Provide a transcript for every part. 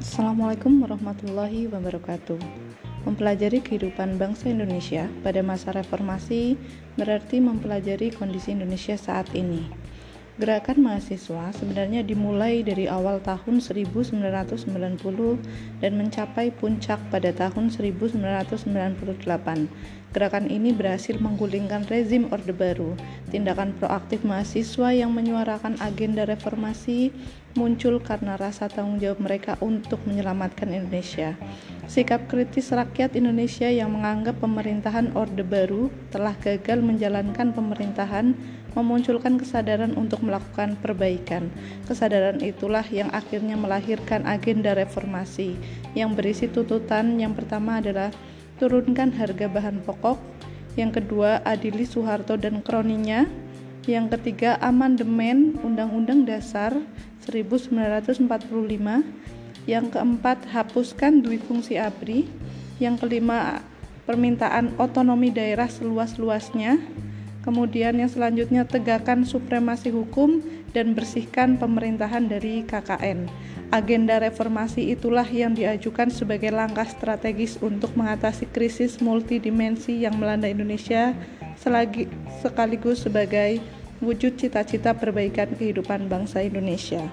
Assalamualaikum warahmatullahi wabarakatuh. Mempelajari kehidupan bangsa Indonesia pada masa reformasi berarti mempelajari kondisi Indonesia saat ini. Gerakan mahasiswa sebenarnya dimulai dari awal tahun 1990 dan mencapai puncak pada tahun 1998. Gerakan ini berhasil menggulingkan rezim Orde Baru. Tindakan proaktif mahasiswa yang menyuarakan agenda reformasi muncul karena rasa tanggung jawab mereka untuk menyelamatkan Indonesia. Sikap kritis rakyat Indonesia yang menganggap pemerintahan Orde Baru telah gagal menjalankan pemerintahan memunculkan kesadaran untuk melakukan perbaikan. Kesadaran itulah yang akhirnya melahirkan agenda reformasi yang berisi tuntutan. Yang pertama adalah turunkan harga bahan pokok, yang kedua adili Soeharto dan kroninya, yang ketiga amandemen Undang-Undang Dasar 1945, yang keempat hapuskan dui fungsi ABRI, yang kelima permintaan otonomi daerah seluas-luasnya, Kemudian yang selanjutnya tegakkan supremasi hukum dan bersihkan pemerintahan dari KKN. Agenda reformasi itulah yang diajukan sebagai langkah strategis untuk mengatasi krisis multidimensi yang melanda Indonesia selagi, sekaligus sebagai wujud cita-cita perbaikan kehidupan bangsa Indonesia.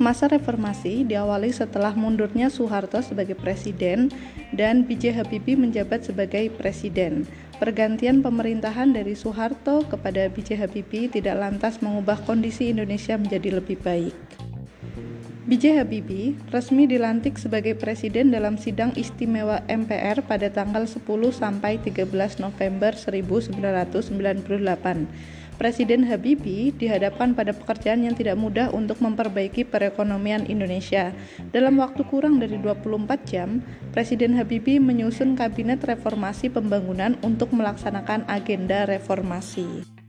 Masa reformasi diawali setelah mundurnya Soeharto sebagai presiden dan B.J. Habibie menjabat sebagai presiden. Pergantian pemerintahan dari Soeharto kepada B.J. Habibie tidak lantas mengubah kondisi Indonesia menjadi lebih baik. B.J. Habibie resmi dilantik sebagai presiden dalam sidang istimewa MPR pada tanggal 10 sampai 13 November 1998 Presiden Habibie dihadapkan pada pekerjaan yang tidak mudah untuk memperbaiki perekonomian Indonesia. Dalam waktu kurang dari 24 jam, Presiden Habibie menyusun kabinet reformasi pembangunan untuk melaksanakan agenda reformasi.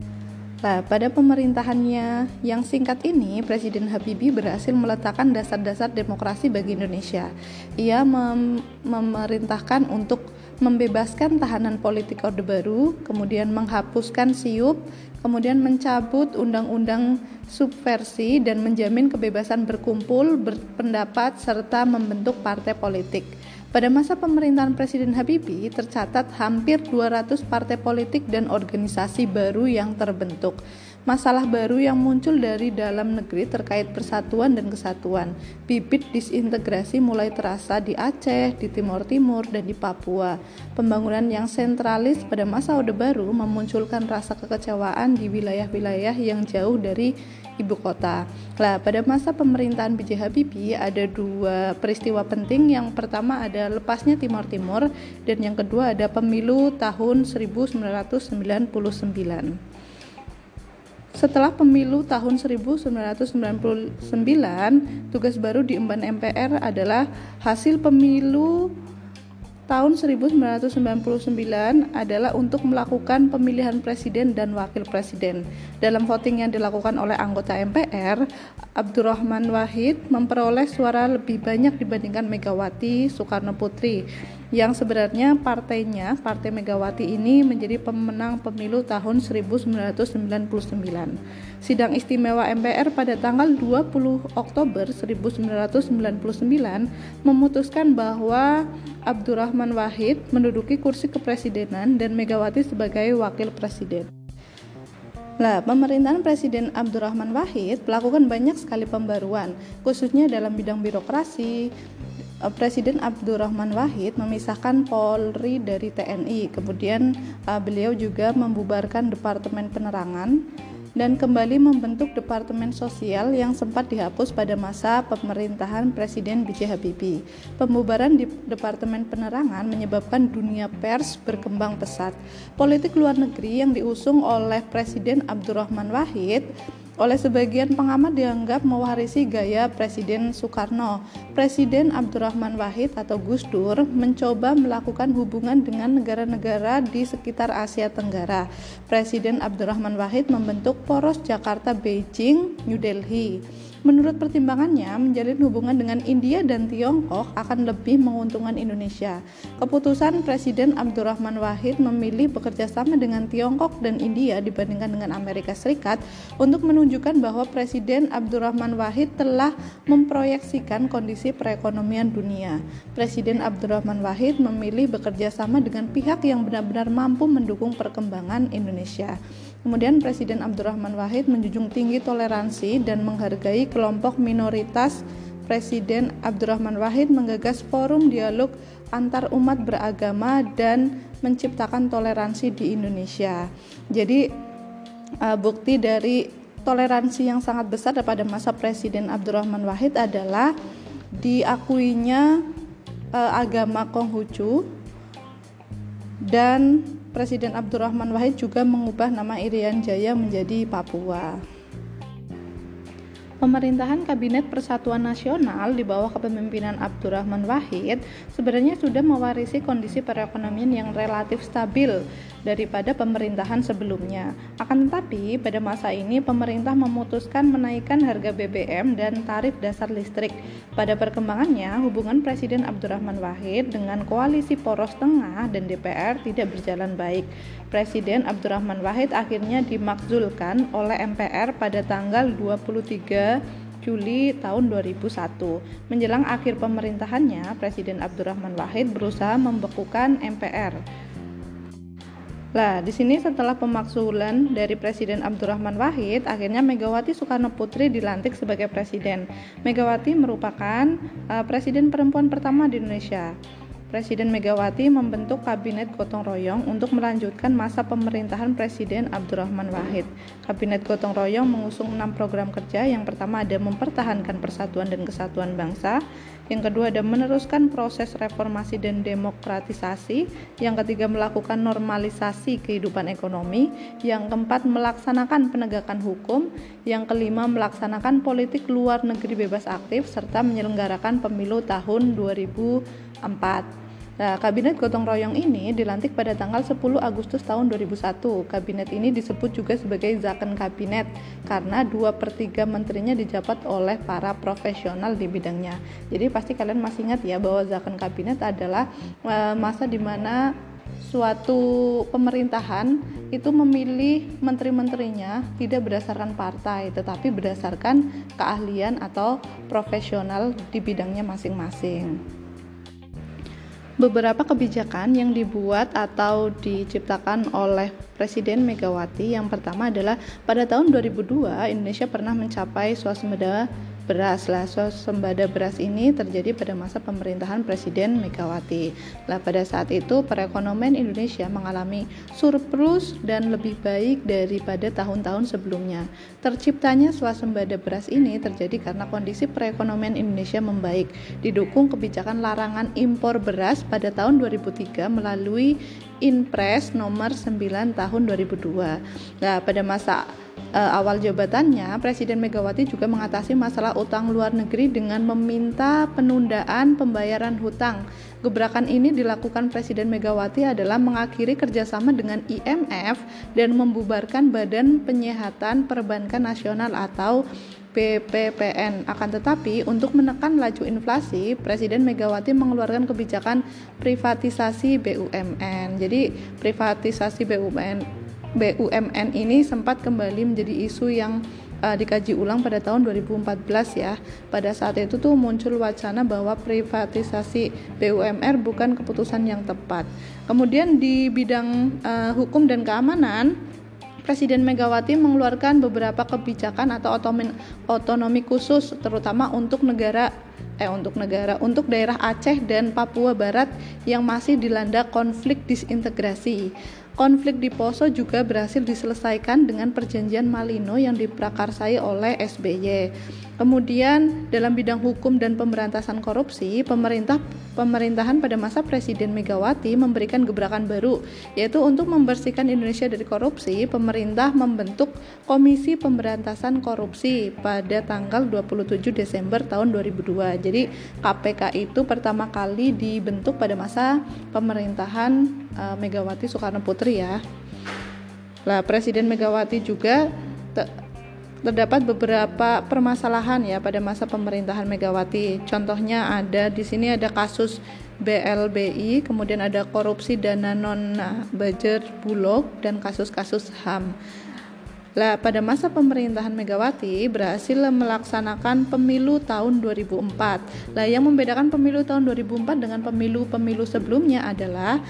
Nah, pada pemerintahannya yang singkat ini, Presiden Habibie berhasil meletakkan dasar-dasar demokrasi bagi Indonesia. Ia mem memerintahkan untuk membebaskan tahanan politik Orde Baru, kemudian menghapuskan SIUP, kemudian mencabut undang-undang subversi dan menjamin kebebasan berkumpul, berpendapat serta membentuk partai politik. Pada masa pemerintahan Presiden Habibie tercatat hampir 200 partai politik dan organisasi baru yang terbentuk. Masalah baru yang muncul dari dalam negeri terkait persatuan dan kesatuan. Bibit disintegrasi mulai terasa di Aceh, di Timur Timur, dan di Papua. Pembangunan yang sentralis pada masa Orde Baru memunculkan rasa kekecewaan di wilayah-wilayah yang jauh dari ibu kota. Nah, pada masa pemerintahan B.J. Habibie ada dua peristiwa penting. Yang pertama ada lepasnya Timur Timur dan yang kedua ada pemilu tahun 1999. Setelah pemilu tahun 1999, tugas baru diemban MPR adalah hasil pemilu tahun 1999 adalah untuk melakukan pemilihan presiden dan wakil presiden. Dalam voting yang dilakukan oleh anggota MPR, Abdurrahman Wahid memperoleh suara lebih banyak dibandingkan Megawati Soekarno Putri yang sebenarnya partainya, Partai Megawati ini menjadi pemenang pemilu tahun 1999. Sidang istimewa MPR pada tanggal 20 Oktober 1999 memutuskan bahwa Abdurrahman Wahid menduduki kursi kepresidenan dan Megawati sebagai wakil presiden. Nah, pemerintahan Presiden Abdurrahman Wahid melakukan banyak sekali pembaruan, khususnya dalam bidang birokrasi, Presiden Abdurrahman Wahid memisahkan Polri dari TNI. Kemudian uh, beliau juga membubarkan Departemen Penerangan dan kembali membentuk Departemen Sosial yang sempat dihapus pada masa pemerintahan Presiden B.J. Habibie. Pembubaran di Departemen Penerangan menyebabkan dunia pers berkembang pesat. Politik luar negeri yang diusung oleh Presiden Abdurrahman Wahid oleh sebagian pengamat dianggap mewarisi gaya Presiden Soekarno. Presiden Abdurrahman Wahid atau Gus Dur mencoba melakukan hubungan dengan negara-negara di sekitar Asia Tenggara. Presiden Abdurrahman Wahid membentuk poros Jakarta Beijing New Delhi Menurut pertimbangannya, menjalin hubungan dengan India dan Tiongkok akan lebih menguntungkan Indonesia. Keputusan Presiden Abdurrahman Wahid memilih bekerja sama dengan Tiongkok dan India dibandingkan dengan Amerika Serikat untuk menunjukkan bahwa Presiden Abdurrahman Wahid telah memproyeksikan kondisi perekonomian dunia. Presiden Abdurrahman Wahid memilih bekerja sama dengan pihak yang benar-benar mampu mendukung perkembangan Indonesia. Kemudian Presiden Abdurrahman Wahid menjunjung tinggi toleransi dan menghargai kelompok minoritas. Presiden Abdurrahman Wahid menggagas forum dialog antar umat beragama dan menciptakan toleransi di Indonesia. Jadi uh, bukti dari toleransi yang sangat besar pada masa Presiden Abdurrahman Wahid adalah diakuinya uh, agama Konghucu dan Presiden Abdurrahman Wahid juga mengubah nama Irian Jaya menjadi Papua. Pemerintahan Kabinet Persatuan Nasional di bawah kepemimpinan Abdurrahman Wahid sebenarnya sudah mewarisi kondisi perekonomian yang relatif stabil daripada pemerintahan sebelumnya. Akan tetapi, pada masa ini pemerintah memutuskan menaikkan harga BBM dan tarif dasar listrik. Pada perkembangannya, hubungan Presiden Abdurrahman Wahid dengan koalisi poros tengah dan DPR tidak berjalan baik. Presiden Abdurrahman Wahid akhirnya dimakzulkan oleh MPR pada tanggal 23 Juli tahun 2001. Menjelang akhir pemerintahannya, Presiden Abdurrahman Wahid berusaha membekukan MPR. Lah, di sini setelah pemaksulan dari Presiden Abdurrahman Wahid, akhirnya Megawati Soekarno Putri dilantik sebagai presiden. Megawati merupakan uh, presiden perempuan pertama di Indonesia. Presiden Megawati membentuk Kabinet Gotong Royong untuk melanjutkan masa pemerintahan Presiden Abdurrahman Wahid. Kabinet Gotong Royong mengusung enam program kerja. Yang pertama ada mempertahankan persatuan dan kesatuan bangsa. Yang kedua ada meneruskan proses reformasi dan demokratisasi. Yang ketiga melakukan normalisasi kehidupan ekonomi. Yang keempat melaksanakan penegakan hukum. Yang kelima melaksanakan politik luar negeri bebas aktif serta menyelenggarakan pemilu tahun 2004. Nah, Kabinet Gotong Royong ini dilantik pada tanggal 10 Agustus tahun 2001. Kabinet ini disebut juga sebagai Zaken Kabinet karena 2 per 3 menterinya dijabat oleh para profesional di bidangnya. Jadi pasti kalian masih ingat ya bahwa Zaken Kabinet adalah e, masa di mana suatu pemerintahan itu memilih menteri-menterinya tidak berdasarkan partai tetapi berdasarkan keahlian atau profesional di bidangnya masing-masing beberapa kebijakan yang dibuat atau diciptakan oleh Presiden Megawati. Yang pertama adalah pada tahun 2002 Indonesia pernah mencapai swasembada beras. Lah swasembada beras ini terjadi pada masa pemerintahan Presiden Megawati. Lah pada saat itu perekonomian Indonesia mengalami surplus dan lebih baik daripada tahun-tahun sebelumnya. Terciptanya swasembada beras ini terjadi karena kondisi perekonomian Indonesia membaik. Didukung kebijakan larangan impor beras pada tahun 2003 melalui Inpres nomor 9 tahun 2002 nah pada masa uh, awal jabatannya, Presiden Megawati juga mengatasi masalah utang luar negeri dengan meminta penundaan pembayaran hutang. Gebrakan ini dilakukan Presiden Megawati adalah mengakhiri kerjasama dengan IMF dan membubarkan Badan Penyihatan Perbankan Nasional atau BPPN. Akan tetapi, untuk menekan laju inflasi, Presiden Megawati mengeluarkan kebijakan privatisasi BUMN. Jadi, privatisasi BUMN BUMN ini sempat kembali menjadi isu yang uh, dikaji ulang pada tahun 2014 ya. Pada saat itu tuh muncul wacana bahwa privatisasi BUMR bukan keputusan yang tepat. Kemudian di bidang uh, hukum dan keamanan Presiden Megawati mengeluarkan beberapa kebijakan atau otonomi khusus terutama untuk negara eh untuk negara untuk daerah Aceh dan Papua Barat yang masih dilanda konflik disintegrasi. Konflik di Poso juga berhasil diselesaikan dengan perjanjian Malino yang diprakarsai oleh SBY. Kemudian dalam bidang hukum dan pemberantasan korupsi, pemerintah pemerintahan pada masa Presiden Megawati memberikan gebrakan baru, yaitu untuk membersihkan Indonesia dari korupsi, pemerintah membentuk Komisi Pemberantasan Korupsi pada tanggal 27 Desember tahun 2002. Jadi KPK itu pertama kali dibentuk pada masa pemerintahan uh, Megawati Soekarno Putri ya. Lah Presiden Megawati juga terdapat beberapa permasalahan ya pada masa pemerintahan Megawati. Contohnya ada di sini ada kasus BLBI, kemudian ada korupsi dana non budget bulog dan kasus-kasus HAM. Lah, pada masa pemerintahan Megawati berhasil melaksanakan pemilu tahun 2004. Lah, yang membedakan pemilu tahun 2004 dengan pemilu-pemilu sebelumnya adalah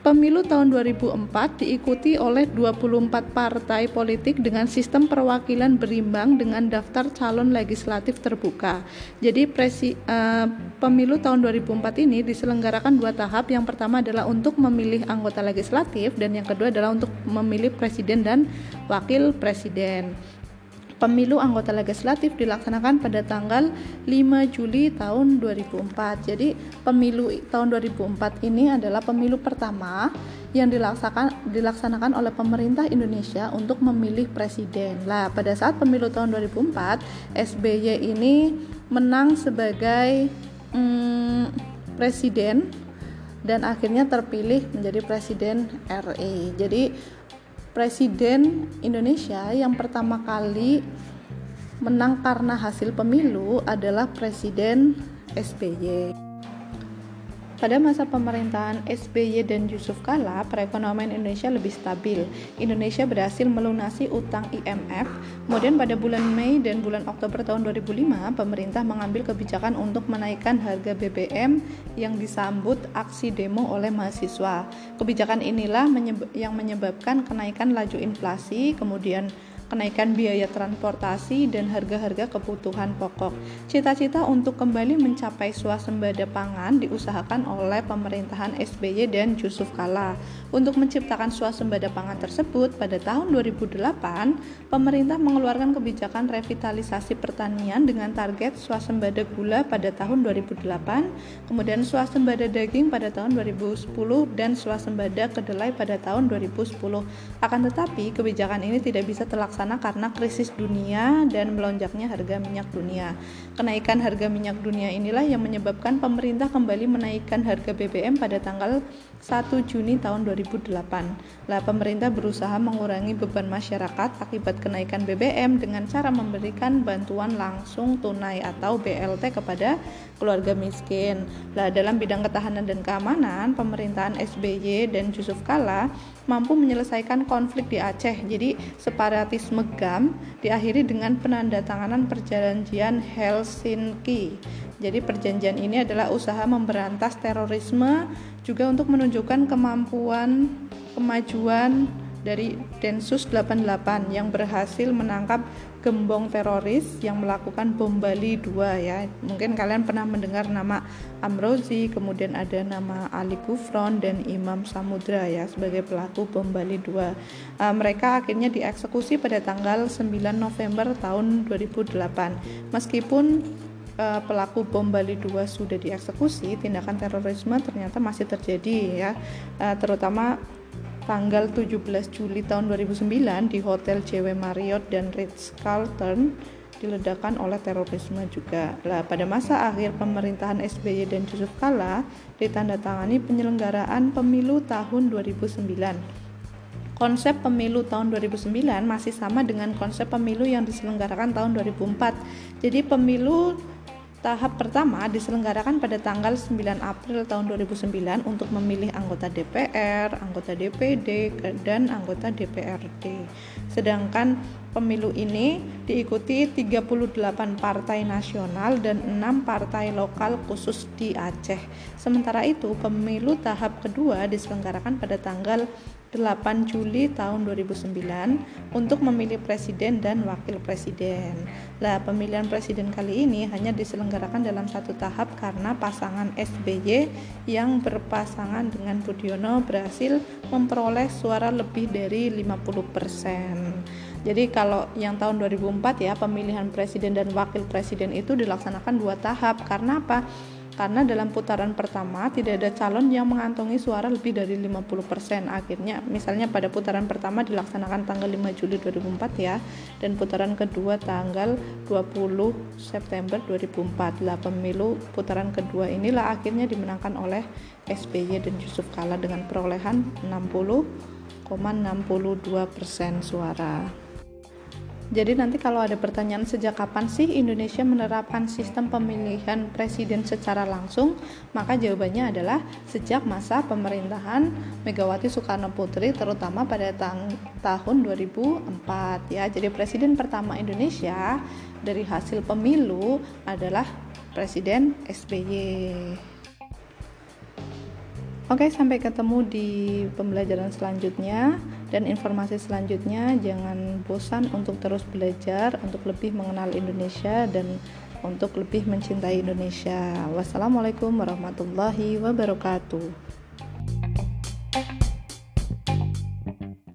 Pemilu tahun 2004 diikuti oleh 24 partai politik dengan sistem perwakilan berimbang dengan daftar calon legislatif terbuka. Jadi presi, uh, pemilu tahun 2004 ini diselenggarakan dua tahap. Yang pertama adalah untuk memilih anggota legislatif dan yang kedua adalah untuk memilih presiden dan wakil presiden. Pemilu anggota legislatif dilaksanakan pada tanggal 5 Juli tahun 2004. Jadi, pemilu tahun 2004 ini adalah pemilu pertama yang dilaksanakan dilaksanakan oleh pemerintah Indonesia untuk memilih presiden. Lah, pada saat pemilu tahun 2004, SBY ini menang sebagai hmm, presiden dan akhirnya terpilih menjadi presiden RI. Jadi presiden Indonesia yang pertama kali menang karena hasil pemilu adalah Presiden SBY. Pada masa pemerintahan SBY dan Yusuf Kala, perekonomian Indonesia lebih stabil. Indonesia berhasil melunasi utang IMF. Kemudian pada bulan Mei dan bulan Oktober tahun 2005, pemerintah mengambil kebijakan untuk menaikkan harga BBM yang disambut aksi demo oleh mahasiswa. Kebijakan inilah yang menyebabkan kenaikan laju inflasi, kemudian kenaikan biaya transportasi, dan harga-harga kebutuhan pokok. Cita-cita untuk kembali mencapai swasembada pangan diusahakan oleh pemerintahan SBY dan Yusuf Kala. Untuk menciptakan swasembada pangan tersebut, pada tahun 2008, pemerintah mengeluarkan kebijakan revitalisasi pertanian dengan target swasembada gula pada tahun 2008, kemudian swasembada daging pada tahun 2010 dan swasembada kedelai pada tahun 2010. Akan tetapi, kebijakan ini tidak bisa terlaksana terlaksana karena krisis dunia dan melonjaknya harga minyak dunia. Kenaikan harga minyak dunia inilah yang menyebabkan pemerintah kembali menaikkan harga BBM pada tanggal 1 Juni tahun 2008. Lah pemerintah berusaha mengurangi beban masyarakat akibat kenaikan BBM dengan cara memberikan bantuan langsung tunai atau BLT kepada keluarga miskin. Lah dalam bidang ketahanan dan keamanan, pemerintahan SBY dan Yusuf Kala mampu menyelesaikan konflik di Aceh. Jadi separatisme GAM diakhiri dengan penandatanganan perjanjian Helsinki. Jadi perjanjian ini adalah usaha memberantas terorisme juga untuk menunjukkan kemampuan kemajuan dari Densus 88 yang berhasil menangkap gembong teroris yang melakukan bom Bali 2 ya. Mungkin kalian pernah mendengar nama Amrozi, kemudian ada nama Ali Gufron dan Imam Samudra ya sebagai pelaku bom Bali 2. Uh, mereka akhirnya dieksekusi pada tanggal 9 November tahun 2008. Meskipun uh, pelaku bom Bali 2 sudah dieksekusi, tindakan terorisme ternyata masih terjadi ya. Uh, terutama tanggal 17 Juli tahun 2009 di Hotel JW Marriott dan Ritz-Carlton diledakkan oleh terorisme juga. Lah, pada masa akhir pemerintahan SBY dan Yusuf Kala ditandatangani penyelenggaraan pemilu tahun 2009. Konsep pemilu tahun 2009 masih sama dengan konsep pemilu yang diselenggarakan tahun 2004. Jadi pemilu Tahap pertama diselenggarakan pada tanggal 9 April tahun 2009 untuk memilih anggota DPR, anggota DPD, dan anggota DPRD. Sedangkan pemilu ini diikuti 38 partai nasional dan 6 partai lokal khusus di Aceh. Sementara itu, pemilu tahap kedua diselenggarakan pada tanggal 8 Juli tahun 2009 untuk memilih presiden dan wakil presiden. Lah, pemilihan presiden kali ini hanya diselenggarakan dalam satu tahap karena pasangan SBY yang berpasangan dengan Budiono berhasil memperoleh suara lebih dari 50%. Jadi kalau yang tahun 2004 ya pemilihan presiden dan wakil presiden itu dilaksanakan dua tahap karena apa? Karena dalam putaran pertama tidak ada calon yang mengantongi suara lebih dari 50%. Akhirnya misalnya pada putaran pertama dilaksanakan tanggal 5 Juli 2004 ya dan putaran kedua tanggal 20 September 2004. Lah pemilu putaran kedua inilah akhirnya dimenangkan oleh SBY dan Yusuf Kala dengan perolehan 60,62% suara. Jadi nanti kalau ada pertanyaan sejak kapan sih Indonesia menerapkan sistem pemilihan presiden secara langsung, maka jawabannya adalah sejak masa pemerintahan Megawati Soekarno Putri terutama pada tahun 2004 ya. Jadi presiden pertama Indonesia dari hasil pemilu adalah Presiden SBY. Oke, sampai ketemu di pembelajaran selanjutnya dan informasi selanjutnya. Jangan bosan untuk terus belajar, untuk lebih mengenal Indonesia dan untuk lebih mencintai Indonesia. Wassalamualaikum warahmatullahi wabarakatuh.